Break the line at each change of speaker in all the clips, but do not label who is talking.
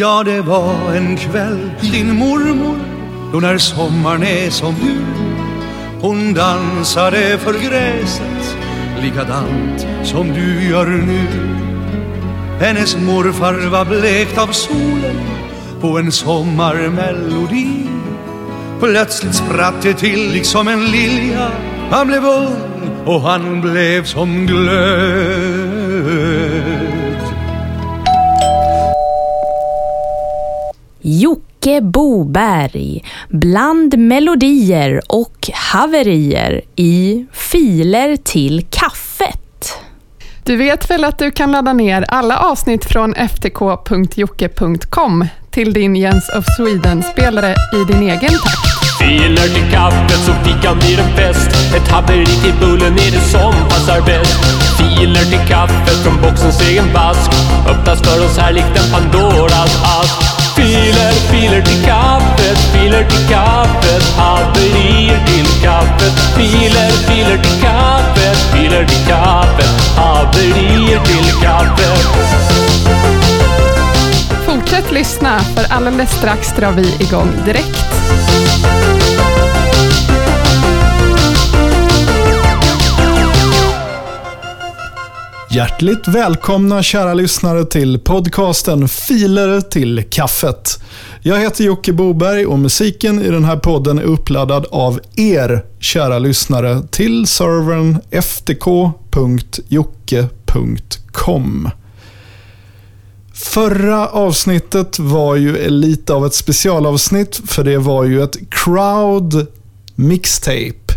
Ja, det var en kväll din mormor då när sommaren är som du hon dansade för gräset likadant som du gör nu. Hennes morfar var blekt av solen på en sommarmelodi. Plötsligt spratt det till liksom en lilja. Han blev ung och han blev som glöd.
Jocke Boberg. Bland melodier och haverier i Filer till kaffet.
Du vet väl att du kan ladda ner alla avsnitt från ftk.jocke.com till din Jens of Sweden-spelare i din egen takt.
Filer till kaffet så fikan blir en fest. Ett haveri till bullen är det som passar bäst. Filer till kaffet från boxens egen vask Öppnas för oss här likt en Pandoras ask Filer, filer till kaffet, filer till kaffet Haverier till kaffet Filer, filer till kaffet, filer till kaffet Haverier till kaffet
Fortsätt lyssna, för alldeles strax drar vi igång direkt.
Hjärtligt välkomna kära lyssnare till podcasten Filer till kaffet. Jag heter Jocke Boberg och musiken i den här podden är uppladdad av er kära lyssnare till servern ftk.jocke.com. Förra avsnittet var ju lite av ett specialavsnitt för det var ju ett crowd mixtape.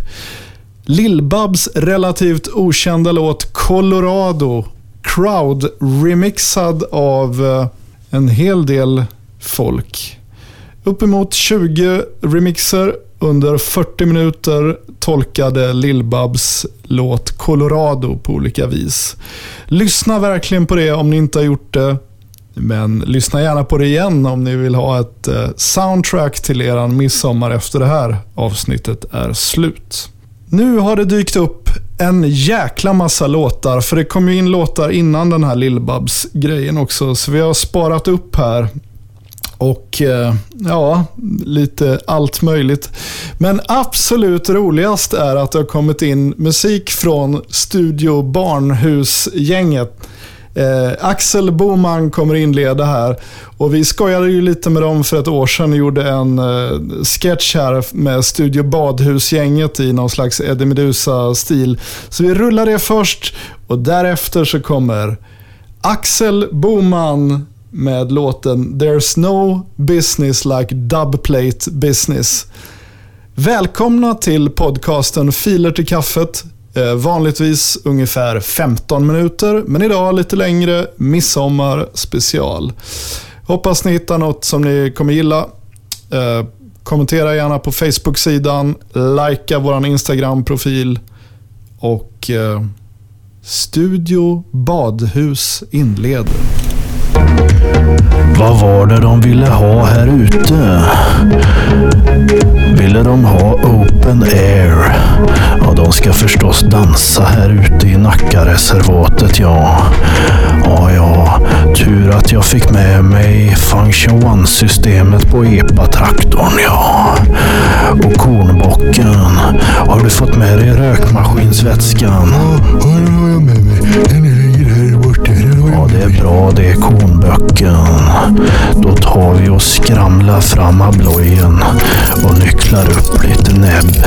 Lill-Babs relativt okända låt Colorado crowd-remixad av eh, en hel del folk. Uppemot 20 remixer under 40 minuter tolkade Lill-Babs låt Colorado på olika vis. Lyssna verkligen på det om ni inte har gjort det. Men lyssna gärna på det igen om ni vill ha ett eh, soundtrack till eran midsommar efter det här avsnittet är slut. Nu har det dykt upp en jäkla massa låtar, för det kom ju in låtar innan den här Lill-Babs-grejen också, så vi har sparat upp här. Och eh, ja, lite allt möjligt. Men absolut roligast är att det har kommit in musik från Studio Barnhus-gänget. Eh, Axel Boman kommer inleda här. Och vi skojade ju lite med dem för ett år sedan och gjorde en eh, sketch här med Studio Badhus-gänget i någon slags Eddie Meduza-stil. Så vi rullar det först och därefter så kommer Axel Boman med låten There's no business like dubplate business. Välkomna till podcasten Filer till kaffet. Eh, vanligtvis ungefär 15 minuter, men idag lite längre midsommar special. Hoppas ni hittar något som ni kommer gilla. Eh, kommentera gärna på Facebook-sidan, likea vår Instagram-profil och eh, Studio Badhus inleder.
Vad var det de ville ha här ute? Ville de ha open air? Ja, de ska förstås dansa här ute i Nackareservatet, ja. Ja, ja, tur att jag fick med mig Function One-systemet på EPA-traktorn, ja. Och kornbocken. Har du fått med dig rökmaskinsvätskan?
Ja, den har jag med mig.
Ja, det är bra det, kornböcken. Då tar vi och skramlar fram ablojen och nycklar upp lite näbb.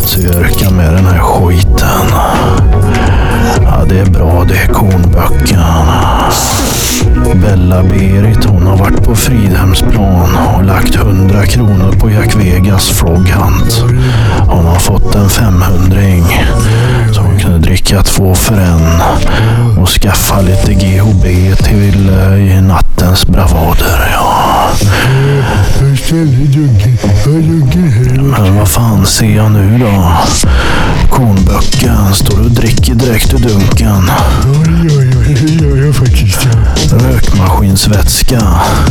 Så vi orkar med den här skiten. Ja, det är bra det, kornböcken. Bella-Berit hon har varit på Fridhemsplan och lagt 100 kronor på Jack Vegas Frog Hunt. Hon har fått en 500 -ing kunde dricka två för en och skaffa lite GHB till eh, i nattens bravader. Ja. Men vad fan ser jag nu då? Kornböcken, står du och dricker direkt ur dunken?
Faktiskt. Ja.
Rökmaskinsvätska.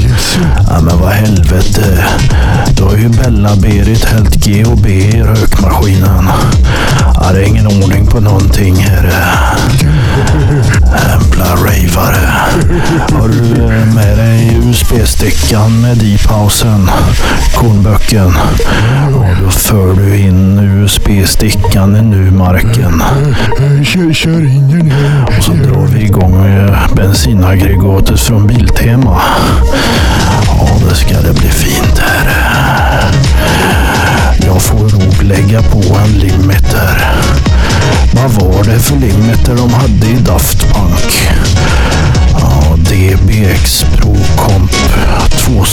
Yes.
Ja men vad helvete. Då har ju Bella-Berit hällt GHB i rökmaskinen. Ja, det är ingen ordning på någonting här. Jävla ravare. Har du med dig USB-stickan med i-pausen? Kornböcken. Då för du in USB-stickan i nu-marken.
Kör, kör in den.
Och så drar vi igång eh, bensinaggregatet från Biltema. Ja, det ska det bli fint här. Jag får nog lägga på en limiter. Vad var det för limiter de hade i Daft Punk? Ja, DBX Pro Comp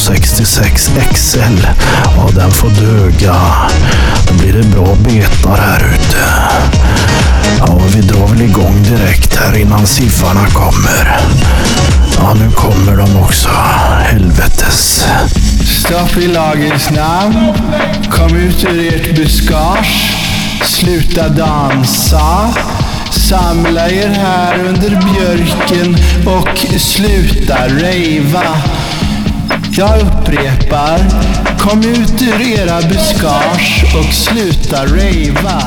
66XL, Ja, den får duga. Då blir det bra betar här ute. Ja, vi drar väl igång direkt här innan siffarna kommer. Ja, nu kommer de också. Helvetes.
Stopp i lagens namn. Kom ut ur ert buskage. Sluta dansa. Samla er här under björken och sluta rejva. Jag upprepar. Kom ut ur era buskage och sluta rava.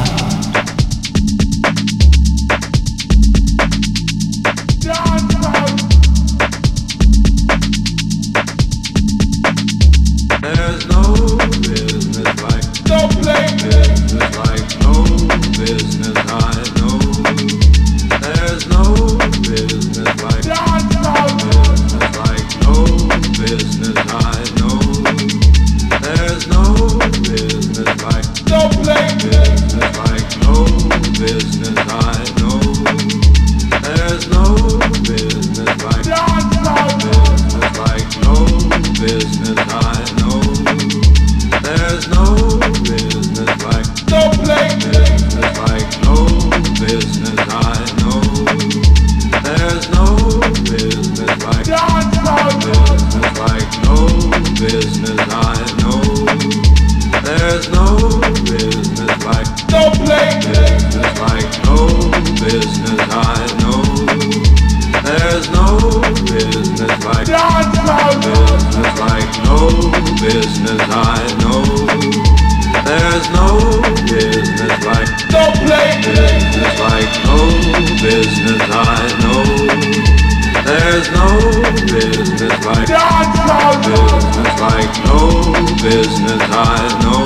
Business I know.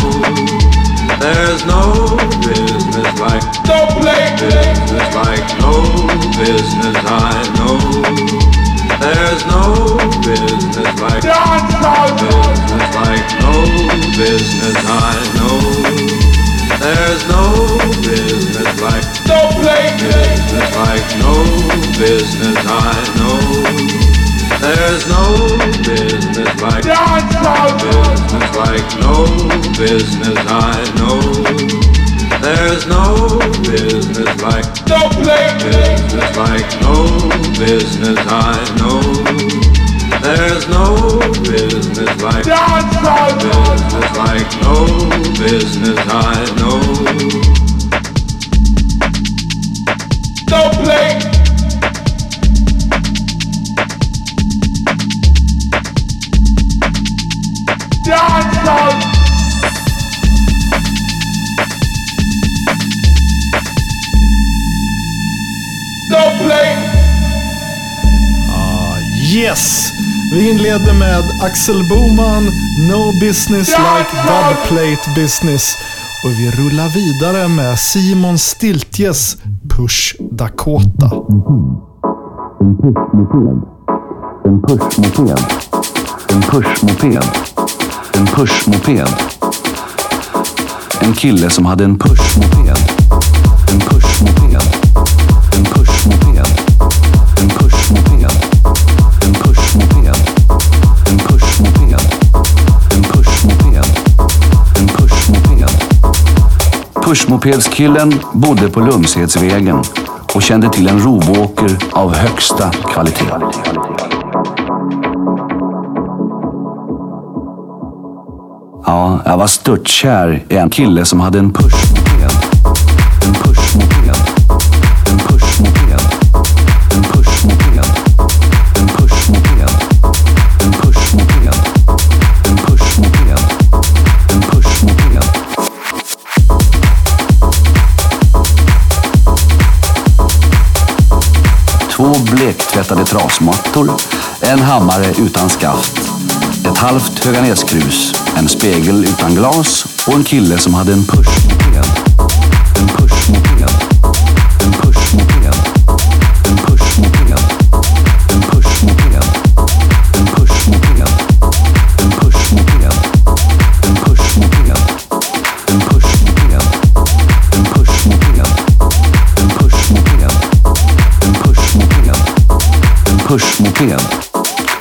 There's no business like no play business like no business I know. There's no business like no business like no business I know. There's no business like no play business like no business I know. There's no business like no business like no business I know. There's no business like no business like no business I know. There's no business like no business like no business I
Vi inleder med Axel Boman, No Business Like Dubplate Business. Och vi rullar vidare med Simon Stiltjes Push Dakota.
En pushmoped. En pushmoped. En pushmoped. En kille som hade en pushmoped. En pushmoped. Kursmopedskillen bodde på Lundshedsvägen och kände till en rovåker av högsta kvalitet. Ja, jag var störtkär i en kille som hade en pushmoped. Gräsmattor, en hammare utan skaft, ett halvt Höganäskrus, en spegel utan glas och en kille som hade en push. Pushmoped.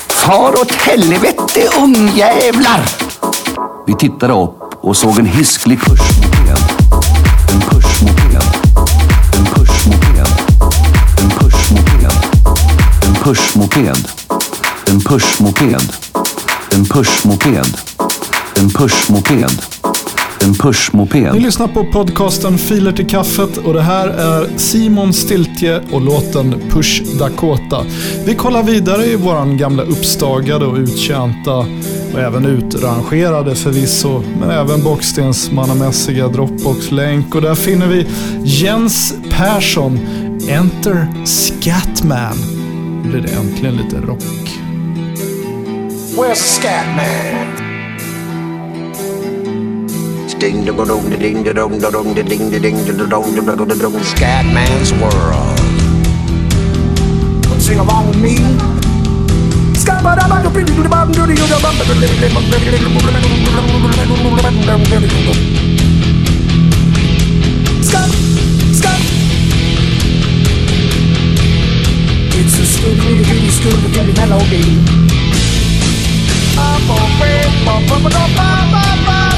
Far åt helvete ungjävlar!
Vi tittade upp och såg en hisklig pushmoped. En pushmoped. En pushmoped. En pushmoped. En pushmoped. En pushmoped. En pushmoped. En pushmoped. En
ni
pushmoped.
lyssnar på podcasten Filer till kaffet och det här är Simon Stiltje och låten Push Dakota. Vi kollar vidare i våran gamla uppstagade och uttjänta och även utrangerade förvisso, men även bockstensmannamässiga Dropbox-länk och där finner vi Jens Persson, Enter Scatman. Nu blir det äntligen lite rock.
Where's ding da dong da ding da dong da dong da ding da ding da dong da dong da dong Scatman's world. Sing along with me. Scott, Scott. It's a scooby doo scooby doo melody. I'm a red, ba ba ba ba ba ba.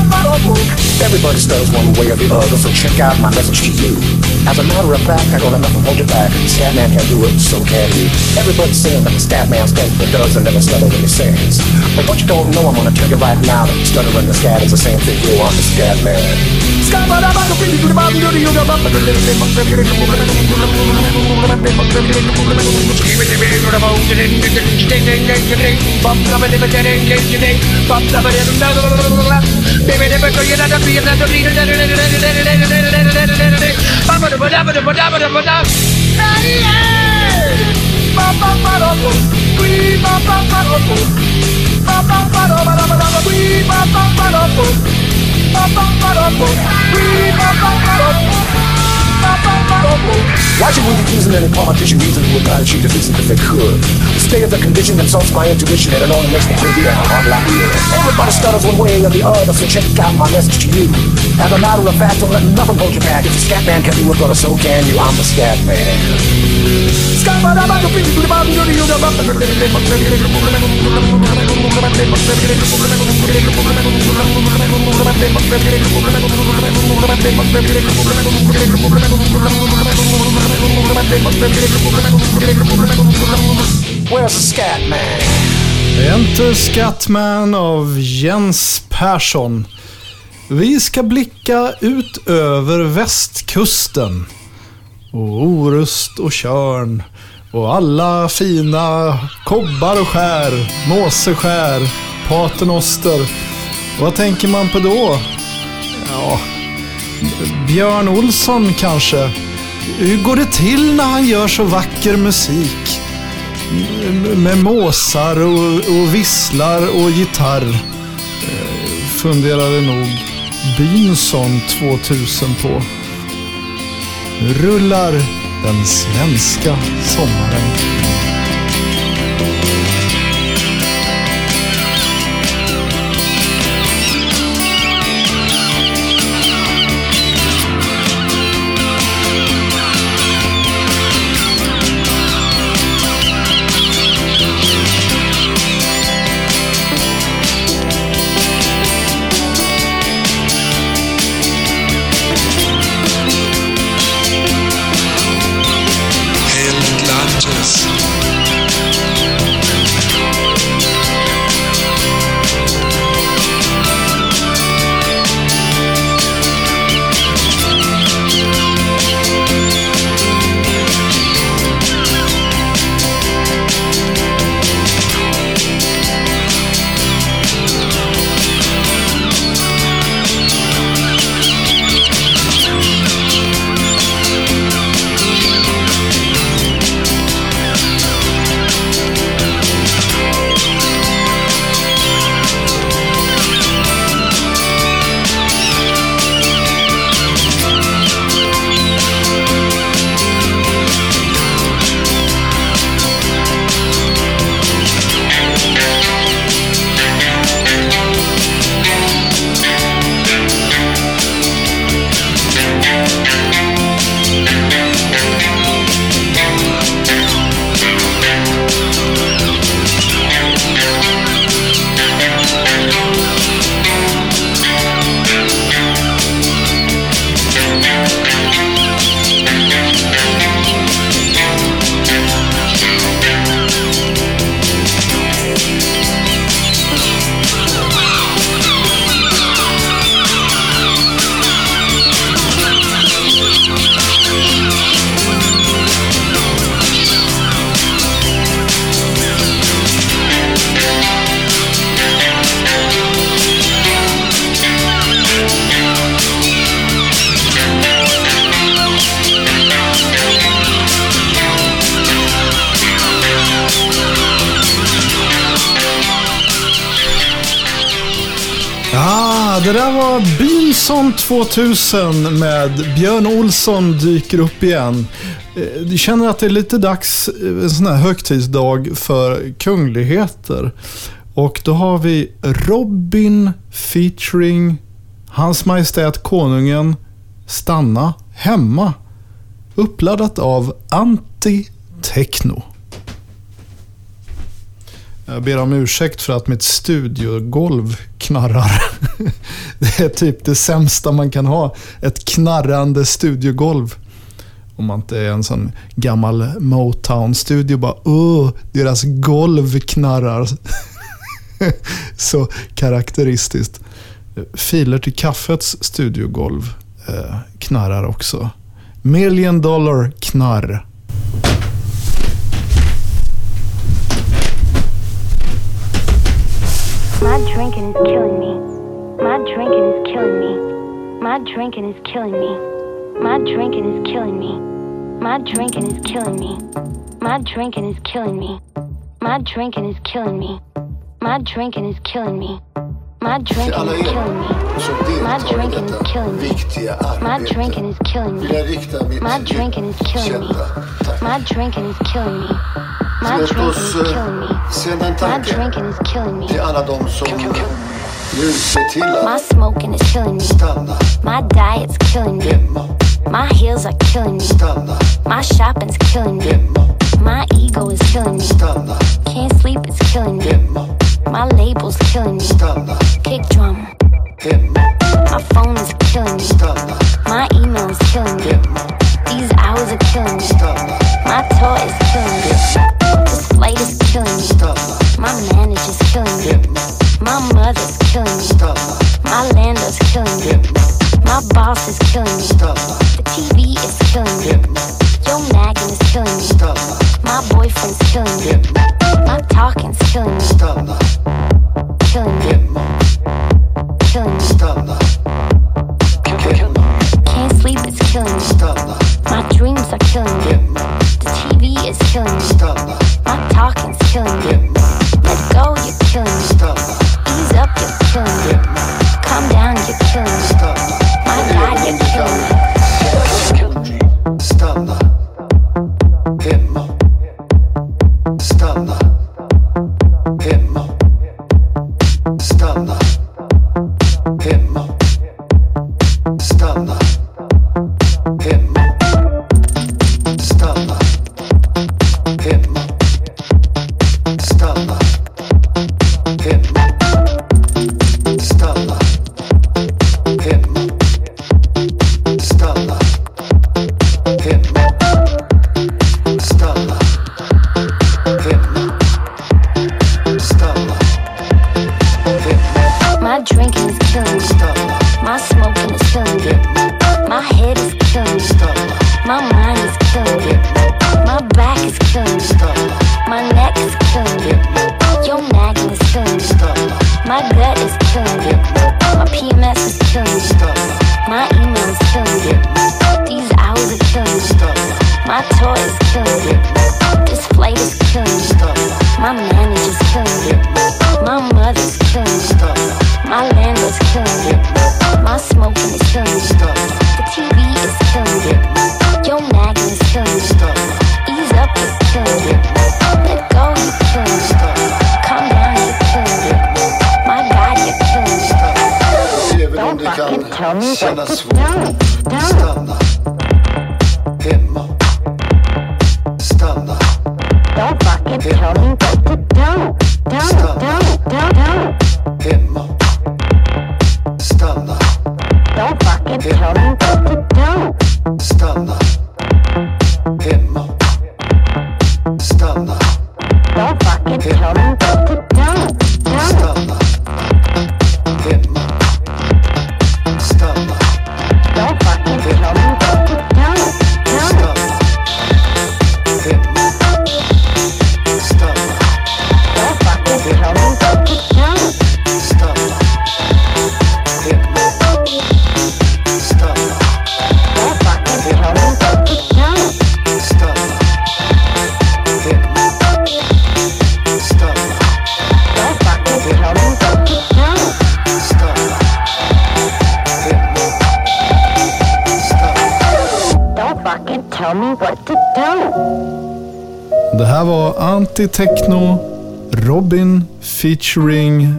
Everybody stutters one way or the other, so check out my message to you. As a matter of fact, I don't have nothing hold you back. Statman can do it, so can you. Everybody's saying that the Statman stands but does and never stutter when he sings. But what you don't know, I'm gonna tell you right now that stutter the scat is the same thing. You are the Bye. Why should we be using any politician reason who would try to cheat if if they could? The state of the condition insults my intuition and it only makes me feel a hard. Everybody stutters one way or the other, so check out my message to you. As a matter of fact, don't let nothing hold you back. If the scat man can do it, brother, so can you. I'm the scat man. Where's the scat man?
Enter Scatman av Jens Persson. Vi ska blicka ut över västkusten. Och Orust och Körn. Och alla fina kobbar och skär, måseskär, paternoster. Vad tänker man på då? Ja, Björn Olsson kanske. Hur går det till när han gör så vacker musik? med måsar och, och visslar och gitarr. Eh, funderade nog Bynson 2000 på. Nu rullar den svenska sommaren. det där var Bilson 2000 med Björn Olsson dyker upp igen. Eh, Jag känner att det är lite dags, eh, en sån här högtidsdag för kungligheter. Och då har vi Robin featuring Hans Majestät Konungen Stanna Hemma. Uppladdat av Anti Techno. Jag ber om ursäkt för att mitt studiogolv knarrar. Det är typ det sämsta man kan ha. Ett knarrande studiogolv. Om man inte är en sån gammal Motown-studio. Bara åh, deras golv knarrar. Så karaktäristiskt. Filer till kaffets studiogolv eh, knarrar också. Million dollar knarr.
drinking is killing me. My drinking is killing me. My drinking is killing me. My drinking is killing me. My drinking is killing me. My drinking is killing me. My drinking is killing me. My drinking is killing me. My drinking is killing me. My drinking is killing me. My drinking is killing me. My drinking is killing me. My drinking is killing me. My
se
is killing me. My
de som nu ser till att stanna hemma.
My heels are killing me. My shopping's killing me.
Hemma.
My Don't fucking kill me.
Var Techno, Robin featuring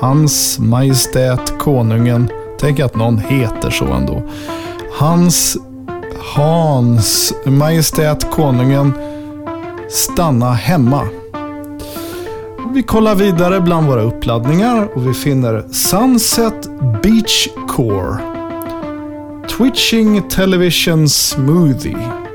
Hans Majestät Konungen. Tänk att någon heter så ändå. Hans Hans Majestät Konungen Stanna hemma. Vi kollar vidare bland våra uppladdningar och vi finner Sunset Beach Core. Twitching Television Smoothie.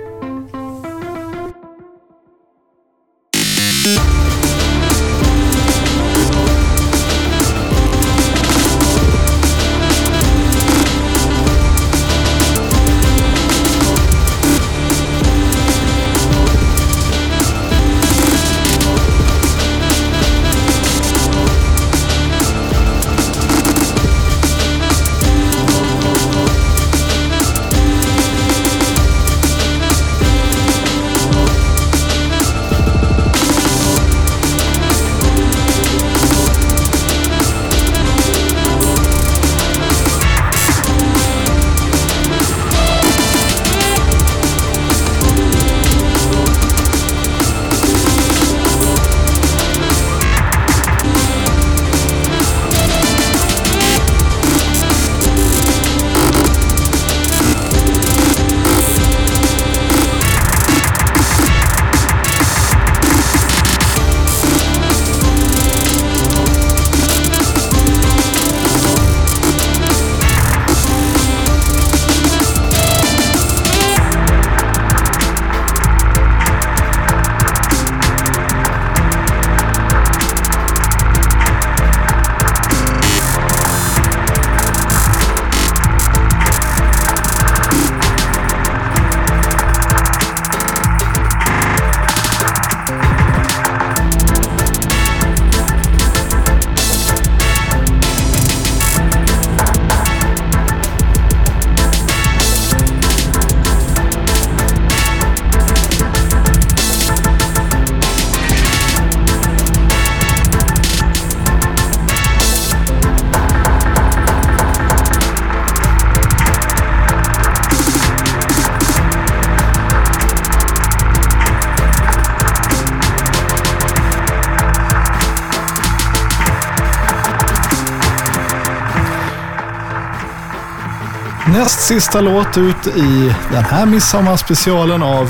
Sista låt ut i den här midsommarspecialen av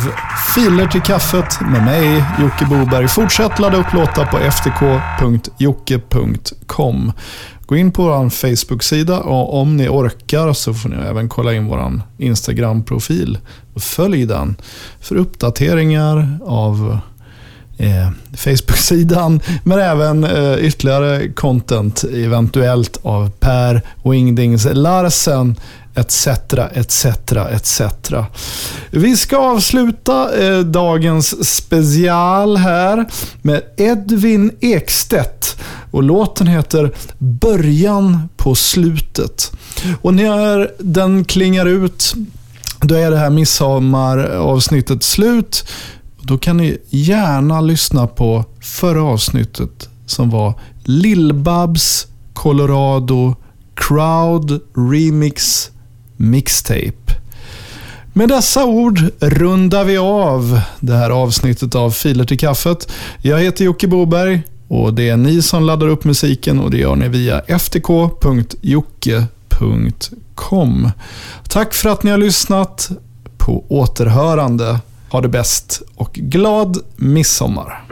Filer till kaffet med mig, Jocke Boberg. Fortsätt ladda upp låtar på ftk.jocke.com. Gå in på vår Facebook-sida och om ni orkar så får ni även kolla in vår Instagram-profil. Följ den för uppdateringar av eh, Facebook-sidan, men även eh, ytterligare content eventuellt av Per Wingdings Larsen etc, etc, etc. Vi ska avsluta eh, dagens special här med Edvin Ekstedt och låten heter Början på slutet. Och när den klingar ut, då är det här midsommaravsnittet slut. Då kan ni gärna lyssna på förra avsnittet som var Lill-Babs Colorado Crowd Remix Mixtape. Med dessa ord rundar vi av det här avsnittet av Filer till kaffet. Jag heter Jocke Boberg och det är ni som laddar upp musiken och det gör ni via ftk.jocke.com. Tack för att ni har lyssnat. På återhörande. Ha det bäst och glad midsommar.